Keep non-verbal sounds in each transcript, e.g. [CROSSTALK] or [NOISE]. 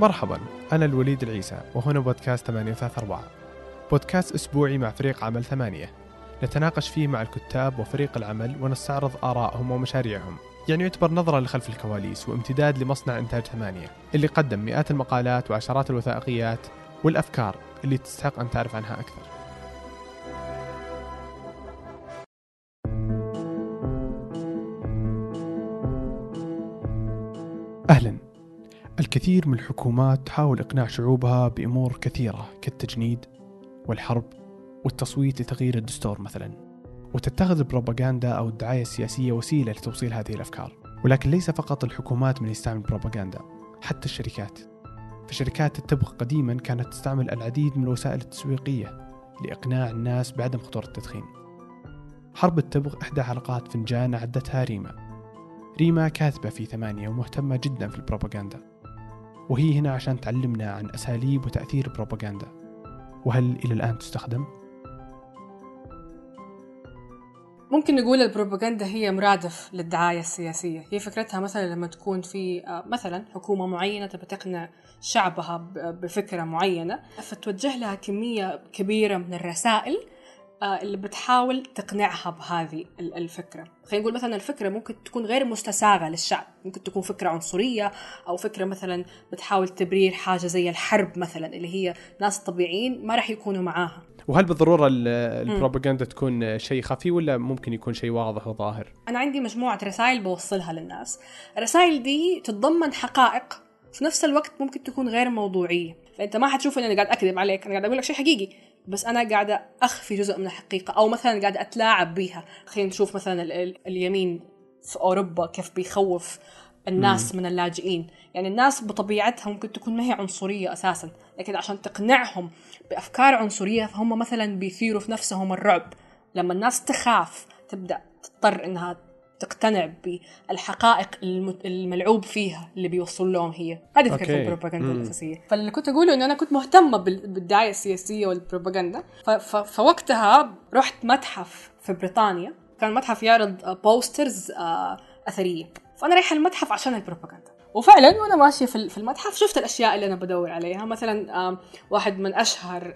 مرحبا أنا الوليد العيسى وهنا بودكاست 834 بودكاست أسبوعي مع فريق عمل ثمانية. نتناقش فيه مع الكتاب وفريق العمل ونستعرض آرائهم ومشاريعهم. يعني يعتبر نظرة لخلف الكواليس وامتداد لمصنع إنتاج ثمانية اللي قدم مئات المقالات وعشرات الوثائقيات والأفكار اللي تستحق أن تعرف عنها أكثر. أهلا. الكثير من الحكومات تحاول إقناع شعوبها بأمور كثيرة كالتجنيد والحرب والتصويت لتغيير الدستور مثلا. وتتخذ البروباغندا أو الدعاية السياسية وسيلة لتوصيل هذه الأفكار. ولكن ليس فقط الحكومات من يستعمل البروباغندا حتى الشركات. فشركات التبغ قديما كانت تستعمل العديد من الوسائل التسويقية لإقناع الناس بعدم خطورة التدخين. حرب التبغ إحدى حلقات فنجان أعدتها ريما. ريما كاتبة في ثمانية ومهتمة جدا في البروباغندا. وهي هنا عشان تعلمنا عن أساليب وتأثير البروباغندا وهل إلى الآن تستخدم؟ ممكن نقول البروباغندا هي مرادف للدعاية السياسية هي فكرتها مثلا لما تكون في آه، مثلا حكومة معينة تبى تقنع شعبها بفكرة معينة فتوجه لها كمية كبيرة من الرسائل اللي بتحاول تقنعها بهذه الفكرة. خلينا نقول مثلا الفكرة ممكن تكون غير مستساغة للشعب. ممكن تكون فكرة عنصرية أو فكرة مثلا بتحاول تبرير حاجة زي الحرب مثلا اللي هي ناس طبيعيين ما راح يكونوا معاها. وهل بالضرورة البروباغندا تكون شيء خفي ولا ممكن يكون شيء واضح وظاهر؟ أنا عندي مجموعة رسائل بوصلها للناس. الرسائل دي تتضمن حقائق في نفس الوقت ممكن تكون غير موضوعية. فأنت ما حتشوف إني قاعد أكذب عليك. أنا قاعد أقول لك شيء حقيقي. بس أنا قاعدة أخفي جزء من الحقيقة أو مثلا قاعدة أتلاعب بها خلينا نشوف مثلا اليمين في أوروبا كيف بيخوف الناس مم. من اللاجئين. يعني الناس بطبيعتها ممكن تكون ما هي عنصرية أساسا لكن عشان تقنعهم بأفكار عنصرية فهم مثلا بيثيروا في نفسهم الرعب. لما الناس تخاف تبدأ تضطر إنها تقتنع بالحقائق الملعوب فيها اللي بيوصل لهم هي. هذه فكرة البروباغندا الأساسية. فاللي كنت أقوله إنه أنا كنت مهتمة بالدعاية السياسية والبروباغندا. فوقتها رحت متحف في بريطانيا. كان متحف يعرض posters آه، أثرية. فأنا رايحة المتحف عشان البروباغندا. وفعلا وأنا ماشية في المتحف شفت الأشياء اللي أنا بدور عليها. مثلا واحد من أشهر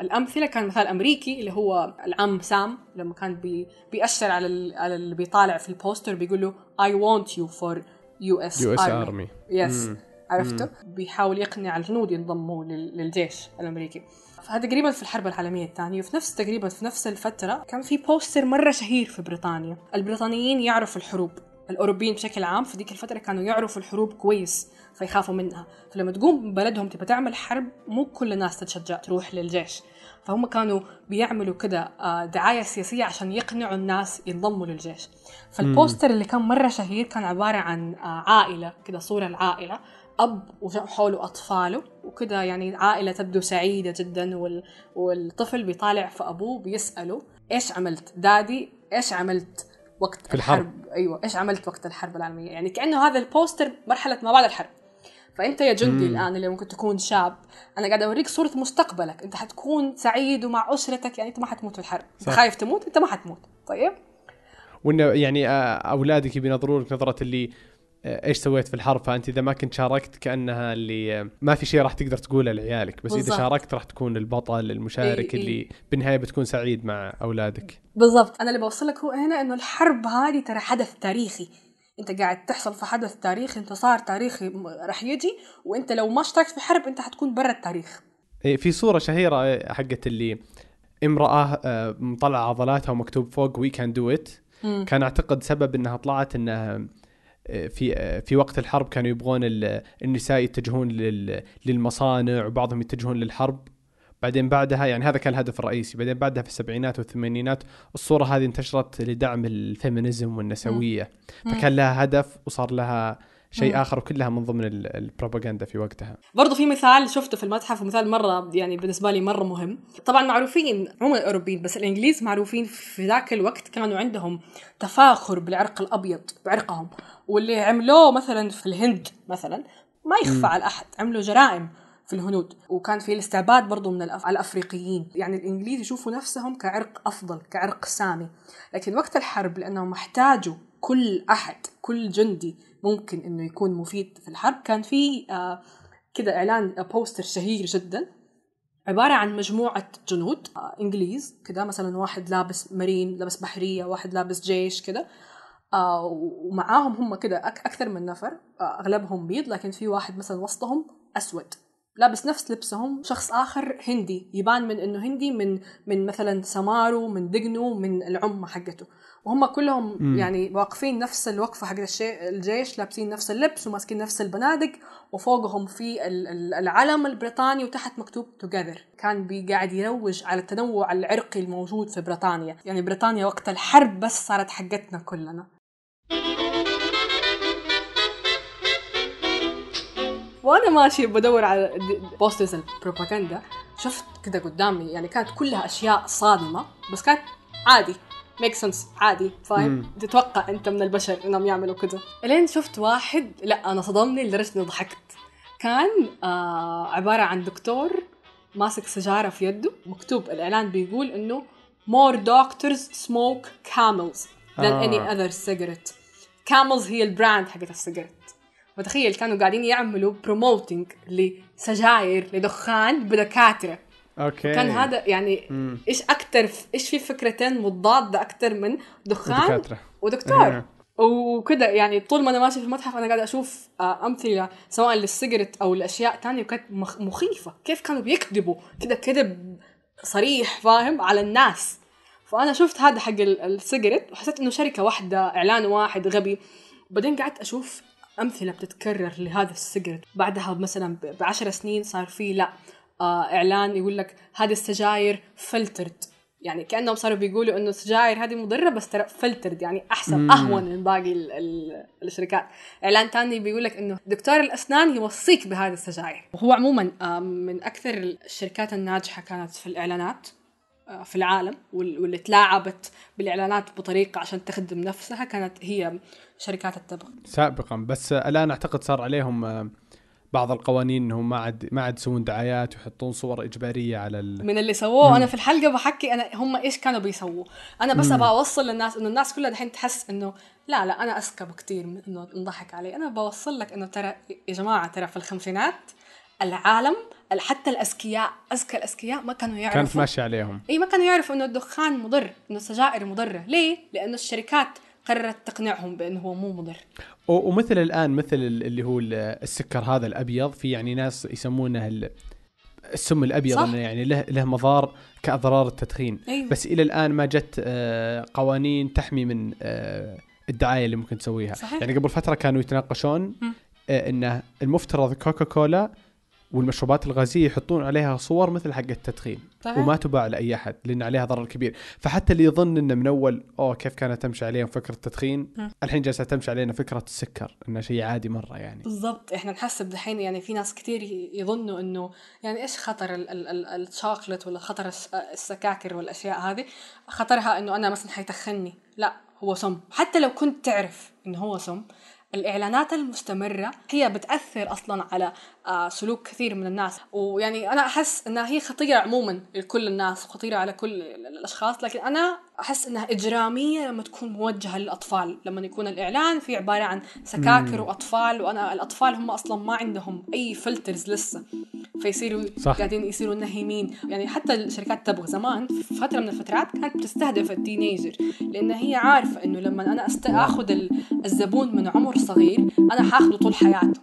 الأمثلة كان مثال أمريكي اللي هو العم سام. لما كان بي بيأشر على على اللي بيطالع في ال poster بيقول له I want you for US US Army. Yes عرفته؟ بيحاول يقنع الجنود ينضموا للجيش الأمريكي. فهذا تقريبا في الحرب العالمية الثانية. وفي نفس تقريبا في نفس الفترة كان في بوستر مرة شهير في بريطانيا. البريطانيين يعرفوا الحروب. الأوروبيين بشكل عام في ذيك الفترة كانوا يعرفوا الحروب كويس فيخافوا منها. فلما تقوم بلدهم تبى تعمل حرب مو كل الناس تتشجع تروح للجيش. فهم كانوا بيعملوا كده آه، دعاية سياسية عشان يقنعوا الناس ينضموا للجيش. فالبوستر اللي كان مرة شهير كان عبارة عن آه، عائلة كده صورة العائلة أب وحوله أطفاله وكده يعني عائلة تبدو سعيدة جدا والطفل بيطالع في أبوه بيسأله إيش عملت؟ دادي إيش عملت؟ وقت في الحرب. الحرب. أيوه. إيش عملت وقت الحرب العالمية؟ يعني كأنه هذا البوستر مرحلة ما بعد الحرب. فأنت يا جندي مم. الآن اللي ممكن تكون شاب أنا قاعد أوريك صورة مستقبلك. أنت حتكون سعيد ومع أسرتك. يعني أنت ما حتموت في الحرب. صح. خايف تموت أنت ما حتموت. طيب؟ وإنه يعني آه، أولادك بينظروا لك نظرة اللي إيش سويت في الحرب؟ فأنت إذا ما كنت شاركت كأنها اللي ما في شيء راح تقدر تقوله لعيالك. بس بالزبط. اذا شاركت راح تكون البطل المشارك إيه اللي. بالنهاية بتكون سعيد مع أولادك. بالضبط. أنا اللي بوصل لك هو هنا إنه الحرب هذه ترى حدث تاريخي. أنت قاعد تحصل في حدث تاريخي انتصار تاريخي راح يجي وأنت لو ما اشتركت في حرب أنت حتكون برا التاريخ. إيه في صورة شهيرة حقت اللي امرأة آه، مطلعة عضلاتها ومكتوب فوق We can do it كان أعتقد سبب إنها طلعت إنها في في وقت الحرب كانوا يبغون النساء يتجهون للمصانع وبعضهم يتجهون للحرب. بعدين بعدها يعني هذا كان الهدف الرئيسي. بعدين بعدها في السبعينات والثمانينات الصورة هذه انتشرت لدعم الفيمينيزم والنسوية. فكان لها هدف وصار لها شيء. آخر وكلها من ضمن البروباغندا في وقتها. برضو في مثال شفته في المتحف ومثال مرة يعني بالنسبة لي مرة مهم. طبعا معروفين عموما الاوروبيين بس الإنجليز معروفين في ذاك الوقت كانوا عندهم تفاخر بالعرق الأبيض بعرقهم. واللي عملوه مثلا في الهند مثلا ما يخفى على أحد عملوا جرائم في الهنود. وكان في الاستعباد برضو من الأف... الأفريقيين. يعني الإنجليز يشوفوا نفسهم كعرق أفضل كعرق سامي. لكن وقت الحرب لأنهم احتاجوا كل أحد كل جندي ممكن إنه يكون مفيد في الحرب. كان في آه كده إعلان بوستر شهير جدا عبارة عن مجموعة جنود آه، إنجليز كده مثلا واحد لابس مارين لابس بحرية واحد لابس جيش كده آه ومعاهم هم كده أك أكثر من نفر آه أغلبهم بيض لكن في واحد مثلا وسطهم أسود. لابس نفس لبسهم. شخص آخر هندي يبان من إنه هندي من من مثلا سماره من دقنه من العمة حقته. وهم كلهم مم. يعني واقفين نفس الوقفة حق الشي- الجيش لابسين نفس اللبس وماسكين نفس البنادق وفوقهم في ال- ال- العلم البريطاني وتحت مكتوب together كان قاعد يروج على التنوع العرقي الموجود في بريطانيا. يعني بريطانيا وقت الحرب بس صارت حقتنا كلنا. وأنا ماشي بدور على posters البروباغندا شفت كده قدامي يعني كانت كلها أشياء صادمة بس كانت عادي make sense عادي فاهم. تتوقع أنت من البشر إنهم يعملوا كده. إلين شفت واحد لا أنا صدمني لدرجة إني ضحكت. كان آه عبارة عن دكتور ماسك سيجارة في يده مكتوب الإعلان بيقول إنه more doctors smoke camels than آه. any other cigarette. Camels هي ال brand حقت السيجارت فتخيل كانوا قاعدين يعملوا promoting لسجاير لدخان بدكاترة. okay. كان هذا يعني مم. إيش أكثر إيش في فكرتين مضادة أكثر من دخان دكاترة. ودكتور؟ إيه. وكده يعني طول ما أنا ماشي في المتحف أنا قاعدة أشوف آه، أمثلة سواء للسيجرت أو لأشياء تانية وكانت مخ- مخيفة. كيف كانوا بيكذبوا؟ كده كذب صريح فاهم؟ على الناس. فأنا شفت هذا حق ال- السيجرت وحسيت إنه شركة واحدة إعلان واحد غبي. بعدين قعدت أشوف أمثلة بتتكرر لهذا السيجرت بعدها مثلا بعشر سنين صار في لا آه إعلان يقول لك هذه السجاير فلترد. يعني كأنهم صاروا بيقولوا إنه السجاير هذه مضرة بس ترى فلترد يعني أحسن مم. أهون من باقي ال ال الشركات. إعلان تاني بيقول لك إنه دكتور الأسنان يوصيك بهذه السجاير. وهو عموما آه، من أكثر الشركات الناجحة كانت في الإعلانات. في العالم وال- واللي تلاعبت بالإعلانات بطريقة عشان تخدم نفسها كانت هي شركات التبغ. سابقا بس الآن أعتقد صار عليهم آه، بعض القوانين إنهم ما عاد ما عاد يسوون دعايات ويحطون صور إجبارية على ال... من اللي سووه. أنا في الحلقة بحكي أنا هم إيش كانوا بيسووا أنا بس أبغى أوصل للناس إنه الناس كلها دحين تحس إنه لا لا أنا أذكى بكثير من إنه انضحك علي. أنا بوصل لك إنه ترى يا جماعة ترى في الخمسينات العالم حتى الأذكياء أذكى الأذكياء ما كانوا كانت يعرفوا ماشية عليهم. إي ما كانوا يعرفوا إنه الدخان مضر إنه السجائر مضرة. ليه؟ لأنه الشركات قررت تقنعهم بإنه هو مو مضر. ومثل الآن مثل ال- اللي هو ال- السكر هذا الأبيض في يعني ناس يسمونه ال- السم الأبيض صح. إنه يعني له له مضار كأضرار التدخين. أيوه بس إلى الآن ما جت آه، قوانين تحمي من آه، الدعاية اللي ممكن تسويها. صحيح. يعني قبل فترة كانوا يتناقشون. آه، إنه المفترض كوكا كولا والمشروبات الغازية يحطون عليها صور مثل حق التدخين صحيح. وما تباع لأي أحد لأن عليها ضرر كبير. فحتى اللي يظن إنه من أول أوه كيف كانت تمشي عليهم فكرة التدخين؟ مم. الحين جالسة تمشي علينا فكرة السكر إنه شيء عادي مرة يعني. بالضبط. إحنا نحسب دحين يعني في ناس كتير ي- يظنوا إنه يعني إيش خطر ال- ال- ال- الشوكلت ولا خطر الس- السكاكر والأشياء هذه؟ خطرها إنه أنا مثلا حيتخني لا هو سم حتى لو كنت تعرف إنه هو سم الإعلانات المستمرة هي بتأثر أصلا على سلوك كثير من الناس. ويعني أنا أحس إنها هي خطيرة عموما لكل الناس خطيره على كل ال- ال- الأشخاص لكن أنا أحس إنها إجرامية لما تكون موجهة للأطفال. لما يكون الإعلان في عبارة عن سكاكر. وأطفال وأنا الأطفال هم أصلا ما عندهم أي filters لسه. فيصيروا صح. قاعدين يصيروا نهيمين. يعني حتى الشركات تبغى زمان في فترة من الفترات كانت بتستهدف التينيجر لأن هي عارفة إنه لما أنا أست... آخذ ال- الزبون من عمر صغير أنا حاخده طول حياته.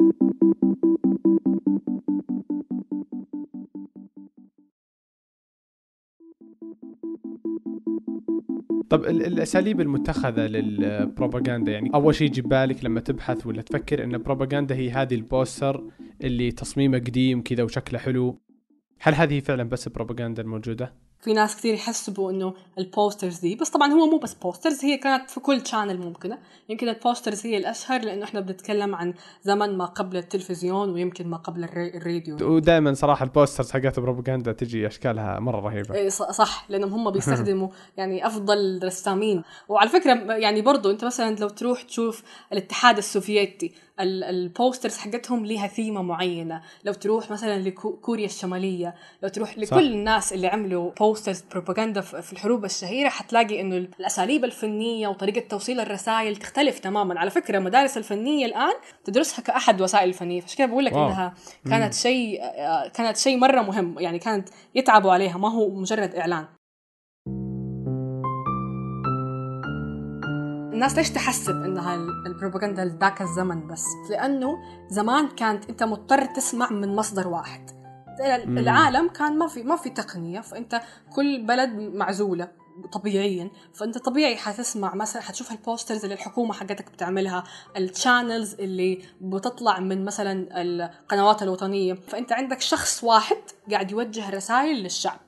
طب ال- الأساليب المتخذة للبروباغندا يعني أول شيء يجي بالك لما تبحث ولا تفكر إن البروباغندا هي هذه البوستر اللي تصميمه قديم كذا وشكله حلو هل هذه فعلا بس البروباغندا الموجودة؟ في ناس كثير يحسبوا إنه ال posters دي بس طبعا هو مو بس posters هي كانت في كل channel ممكنة. يمكن ال posters هي الأشهر لأنه إحنا بنتكلم عن زمن ما قبل التلفزيون ويمكن ما قبل الراديو. ودائما صراحة ال posters حقت البروباغندا تجي أشكالها مرة رهيبة. إيه صح لأنهم هم بيستخدموا [LAUGHS] يعني أفضل رسامين وعلى فكرة يعني برضو أنت مثلا لو تروح تشوف الاتحاد السوفيتي ال- ال posters حقتهم ليها ثيمه معينة. لو تروح مثلا لكوريا الشمالية لو تروح لكل صح. الناس اللي عملوا posters بروباغندا في الحروب الشهيرة حتلاقي إنه الأساليب الفنية وطريقة توصيل الرسائل تختلف تماما. على فكرة مدارس الفنية الآن تدرسها كأحد وسائل الفنيه فعشان كده بقول لك إنها كانت شيء آه، كانت شيء مرة مهم. يعني كانت يتعبوا عليها ما هو مجرد إعلان. الناس ليش تحسب إنها البروباغندا لذاك الزمن بس؟ لأنه زمان كانت أنت مضطر تسمع من مصدر واحد. العالم كان ما في ما في تقنية فأنت كل بلد معزولة طبيعيا فأنت طبيعي حتسمع مثلا حتشوف ال posters اللي الحكومة حقتك بتعملها ال channels اللي بتطلع من مثلا القنوات الوطنية. فأنت عندك شخص واحد قاعد يوجه رسائل للشعب.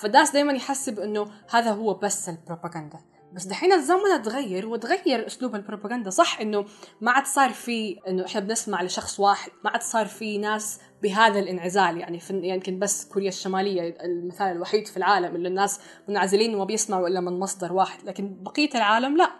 فالناس دائما يحسب إنه هذا هو بس البروباغندا. بس دحين الزمن تغير وتغير أسلوب البروباغندا. صح إنه ما عاد صار في إنه إحنا بنسمع لشخص واحد ما عاد صار في ناس بهذا الانعزال. يعني يمكن بس كوريا الشمالية المثال الوحيد في العالم اللي الناس منعزلين وما بيسمعوا إلا من مصدر واحد. لكن بقية العالم لا.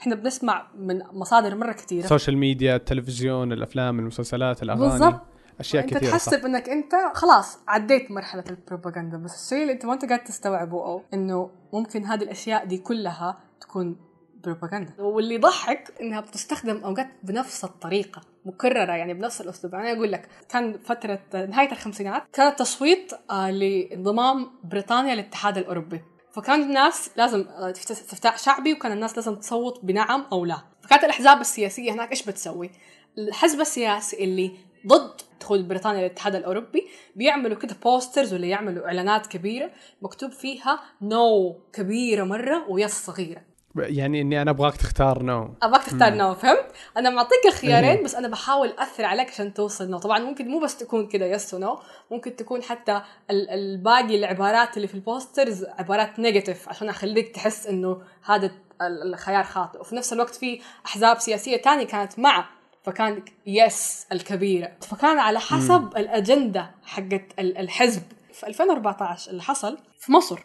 إحنا بنسمع من مصادر مرة كثيره ال social media التلفزيون الأفلام المسلسلات الأغاني. بالضبط. أشياء انت كثيرة تحسب صح. إنك أنت خلاص عديت مرحلة البروباغندا بس الشيء اللي أنت ما أنت قاعد تستوعبه أو إنه ممكن هذه الأشياء دي كلها تكون بروباغندا. واللي يضحك إنها بتستخدم أوقات بنفس الطريقة مكررة يعني بنفس الأسلوب. أنا أقول لك كان فترة نهاية الخمسينات كان تصويت آه، لانضمام بريطانيا للاتحاد الأوروبي. فكان الناس لازم آه، استفتاء شعبي وكان الناس لازم تصوت بنعم أو لا. فكانت الأحزاب السياسية هناك إيش بتسوي؟ الحزب السياسي اللي ضد دخول بريطانيا للاتحاد الأوروبي بيعملوا كده posters ولا يعملوا إعلانات كبيرة مكتوب فيها no no كبيرة مرة و yes صغيره يعني إني أنا أبغاك تختار no أبغاك تختار no فهمت؟ أنا معطيك الخيارين بس أنا بحاول أثر عليك عشان توصل no طبعا ممكن مو بس تكون كذا yes و no ممكن تكون حتى الباقي العبارات اللي في ال posters عبارات negative عشان أخليك تحس إنه هذا الخيار خاطئ. وفي نفس الوقت في أحزاب سياسية تانية كانت مع فكان يس الكبيرة فكان على حسب م. الأجندة حقت الحزب. في 2014 اللي حصل في مصر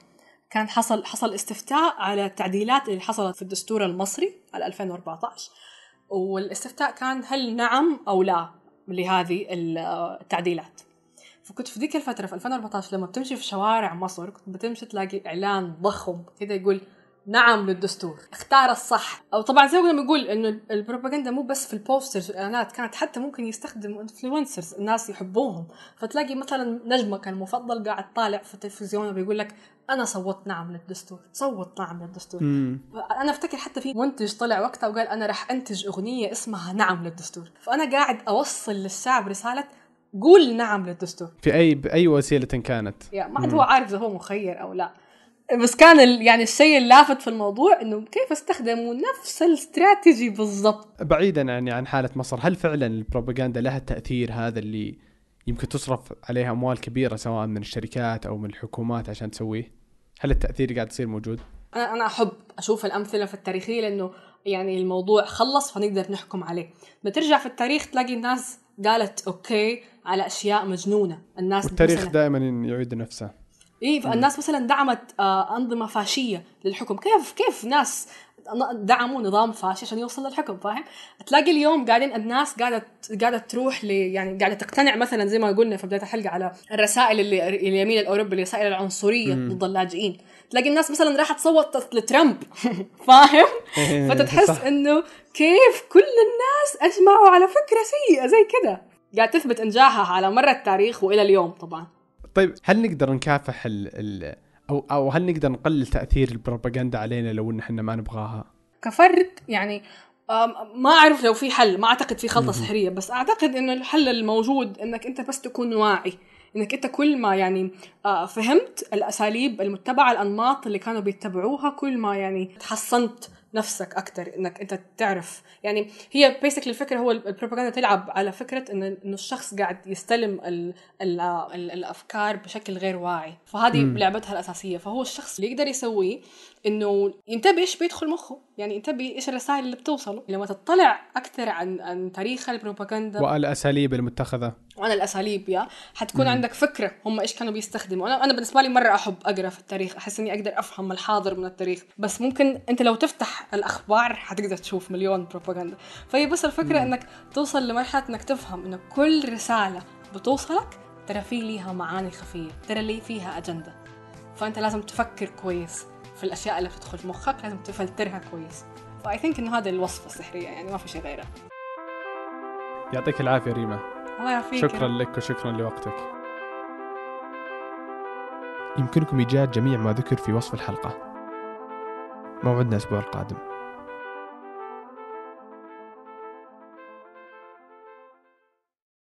كان حصل حصل استفتاء على التعديلات اللي حصلت في الدستور المصري على 2014 والاستفتاء كان هل نعم أو لا لهذه التعديلات. فكنت في ذيك الفترة في 2014 لما بتمشي في شوارع مصر كنت بتمشي تلاقي إعلان ضخم كذا يقول نعم للدستور. اختار الصح. أو طبعا زي ما بنقول إنه البروباغندا مو بس في ال posters والاعلانات كانت حتى ممكن يستخدموا influencers الناس يحبوهم. فتلاقي مثلا نجمك المفضل قاعد طالع في التلفزيون وبيقول لك أنا صوت نعم للدستور صوت نعم للدستور. مم. أنا أفتكر حتى في منتج طلع وقتها وقال أنا راح أنتج أغنية اسمها نعم للدستور. فأنا قاعد أوصل للشعب رسالة قول نعم للدستور. في اي بأي وسيلة كانت. يا ما عاد هو عارف إذا هو مخير أو لا. بس كان يعني الشيء اللافت في الموضوع إنه كيف استخدموا نفس الاستراتيجي بالضبط؟ بعيدا يعني عن حالة مصر هل فعلا البروباغندا لها التأثير هذا اللي يمكن تصرف عليها أموال كبيرة سواء من الشركات أو من الحكومات عشان تسويه؟ هل التأثير قاعد يصير موجود؟ أنا أنا أحب أشوف الأمثلة في التاريخية لأنه يعني الموضوع خلص فنقدر نحكم عليه. بترجع في التاريخ تلاقي الناس قالت أوكي على أشياء مجنونة. الناس التاريخ دائما يعيد نفسه. إيه الناس مثلا دعمت آه أنظمة فاشية للحكم كيف كيف ناس دعموا نظام فاشي عشان يوصل للحكم فاهم؟ تلاقي اليوم قاعدين الناس قاعدة قاعدة تروح ل يعني قاعدة تقتنع مثلا زي ما قلنا في بداية الحلقة على الرسائل اللي اليمين الأوروبي الرسائل العنصرية مم. ضد اللاجئين تلاقي الناس مثلا راحت تصوت لترامب [LAUGHS] فاهم؟ إيه، [LAUGHS] فتتحس إنه كيف كل الناس أجمعوا على فكرة سيئة زي كده قاعد تثبت إنجاحها على مر التاريخ وإلى اليوم طبعا طيب هل نقدر نكافح ال ال أو أو هل نقدر نقلل تأثير البروباغندا علينا لو إن إحنا ما نبغاها؟ كفرد يعني ما أعرف لو في حل ما أعتقد في خلطة سحرية بس أعتقد إنه الحل الموجود إنك أنت بس تكون واعي إنك أنت كل ما يعني آه، فهمت الأساليب المتبعة الأنماط اللي كانوا بيتبعوها كل ما يعني تحصنت نفسك أكثر إنك أنت تعرف. يعني هي بيسكلي الفكرة هو البروباغندا تلعب على فكرة انه إنه الشخص قاعد يستلم ال ال ال الأفكار بشكل غير واعي. فهذه. لعبتها الأساسية. فهو الشخص اللي يقدر يسويه إنه ينتبه إيش بيدخل مخه. يعني ينتبه إيش الرسائل اللي بتوصله لما تطلع أكثر عن عن تاريخ البروباغندا. والاساليب المتخذة. وعن الأساليب يا. حتكون م. عندك فكرة هم إيش كانوا بيستخدموا. أنا أنا بالنسبة لي مرة أحب أقرأ في التاريخ أحس إني أقدر أفهم الحاضر من التاريخ. بس ممكن أنت لو تفتح الأخبار حتقدر تشوف مليون بروباغندا. فهي بس الفكرة م. إنك توصل لمرحلة إنك تفهم إنه كل رسالة بتوصلك ترى في ليها معاني خفية ترى لي فيها أجندة. فأنت لازم تفكر كويس. في الأشياء اللي بتدخل مخك لازم تفلترها كويس. فاي ثينك انه هذا الوصفه السحرية يعني ما في شيء غيره. يعطيك العافية ريما. الله يعافيك. شكرا لك وشكرا لوقتك. يمكنكم إيجاد جميع ما ذكر في وصف الحلقة. موعدنا الأسبوع القادم.